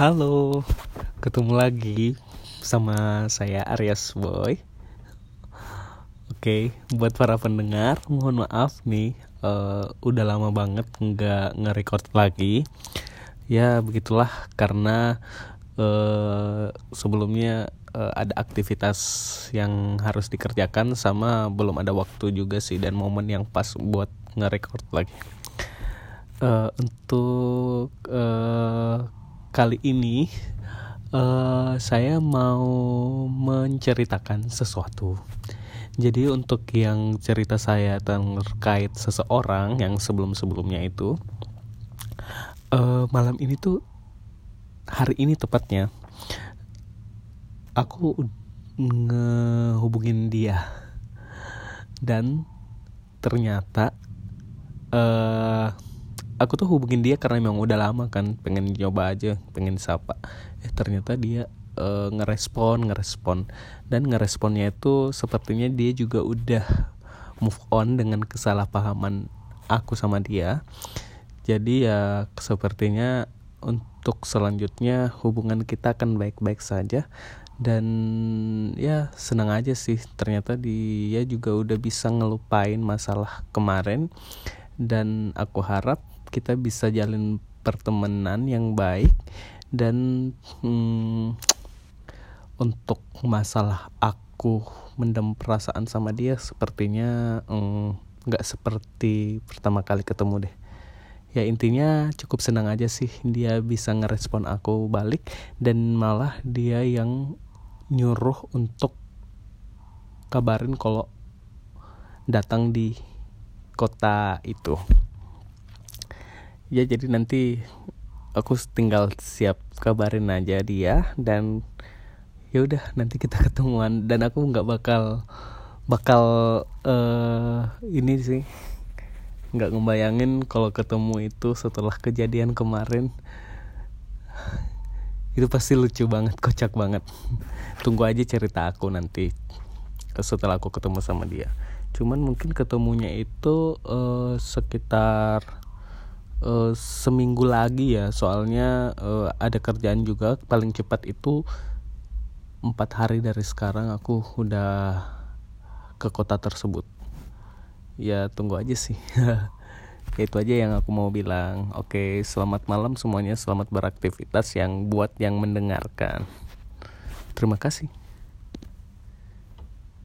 Halo, ketemu lagi sama saya Aries Boy. Oke, buat para pendengar, mohon maaf nih, uh, udah lama banget nggak nge-record lagi. Ya begitulah karena uh, sebelumnya uh, ada aktivitas yang harus dikerjakan sama belum ada waktu juga sih dan momen yang pas buat nge-record lagi. Uh, untuk uh, kali ini uh, saya mau menceritakan sesuatu. Jadi untuk yang cerita saya terkait seseorang yang sebelum-sebelumnya itu uh, malam ini tuh hari ini tepatnya aku ngehubungin dia dan ternyata uh, aku tuh hubungin dia karena memang udah lama kan pengen nyoba aja pengen sapa. Eh ternyata dia uh, ngerespon ngerespon. Dan ngeresponnya itu sepertinya dia juga udah move on dengan kesalahpahaman aku sama dia. Jadi ya sepertinya untuk selanjutnya hubungan kita akan baik-baik saja. Dan ya senang aja sih ternyata dia juga udah bisa ngelupain masalah kemarin. Dan aku harap kita bisa jalin pertemanan yang baik dan hmm, untuk masalah aku mendem perasaan sama dia sepertinya hmm, nggak hmm, seperti pertama kali ketemu deh. Ya intinya cukup senang aja sih dia bisa ngerespon aku balik dan malah dia yang nyuruh untuk kabarin kalau datang di kota itu ya jadi nanti aku tinggal siap kabarin aja dia dan ya udah nanti kita ketemuan dan aku nggak bakal bakal uh, ini sih nggak ngebayangin kalau ketemu itu setelah kejadian kemarin. Itu pasti lucu banget kocak banget. Tunggu aja cerita aku nanti setelah aku ketemu sama dia. Cuman mungkin ketemunya itu uh, sekitar uh, seminggu lagi ya. Soalnya uh, ada kerjaan juga. Paling cepat itu empat hari dari sekarang aku udah ke kota tersebut. Ya tunggu aja sih. Ya itu aja yang aku mau bilang. Oke selamat malam semuanya. Selamat beraktivitas yang buat yang mendengarkan. Terima kasih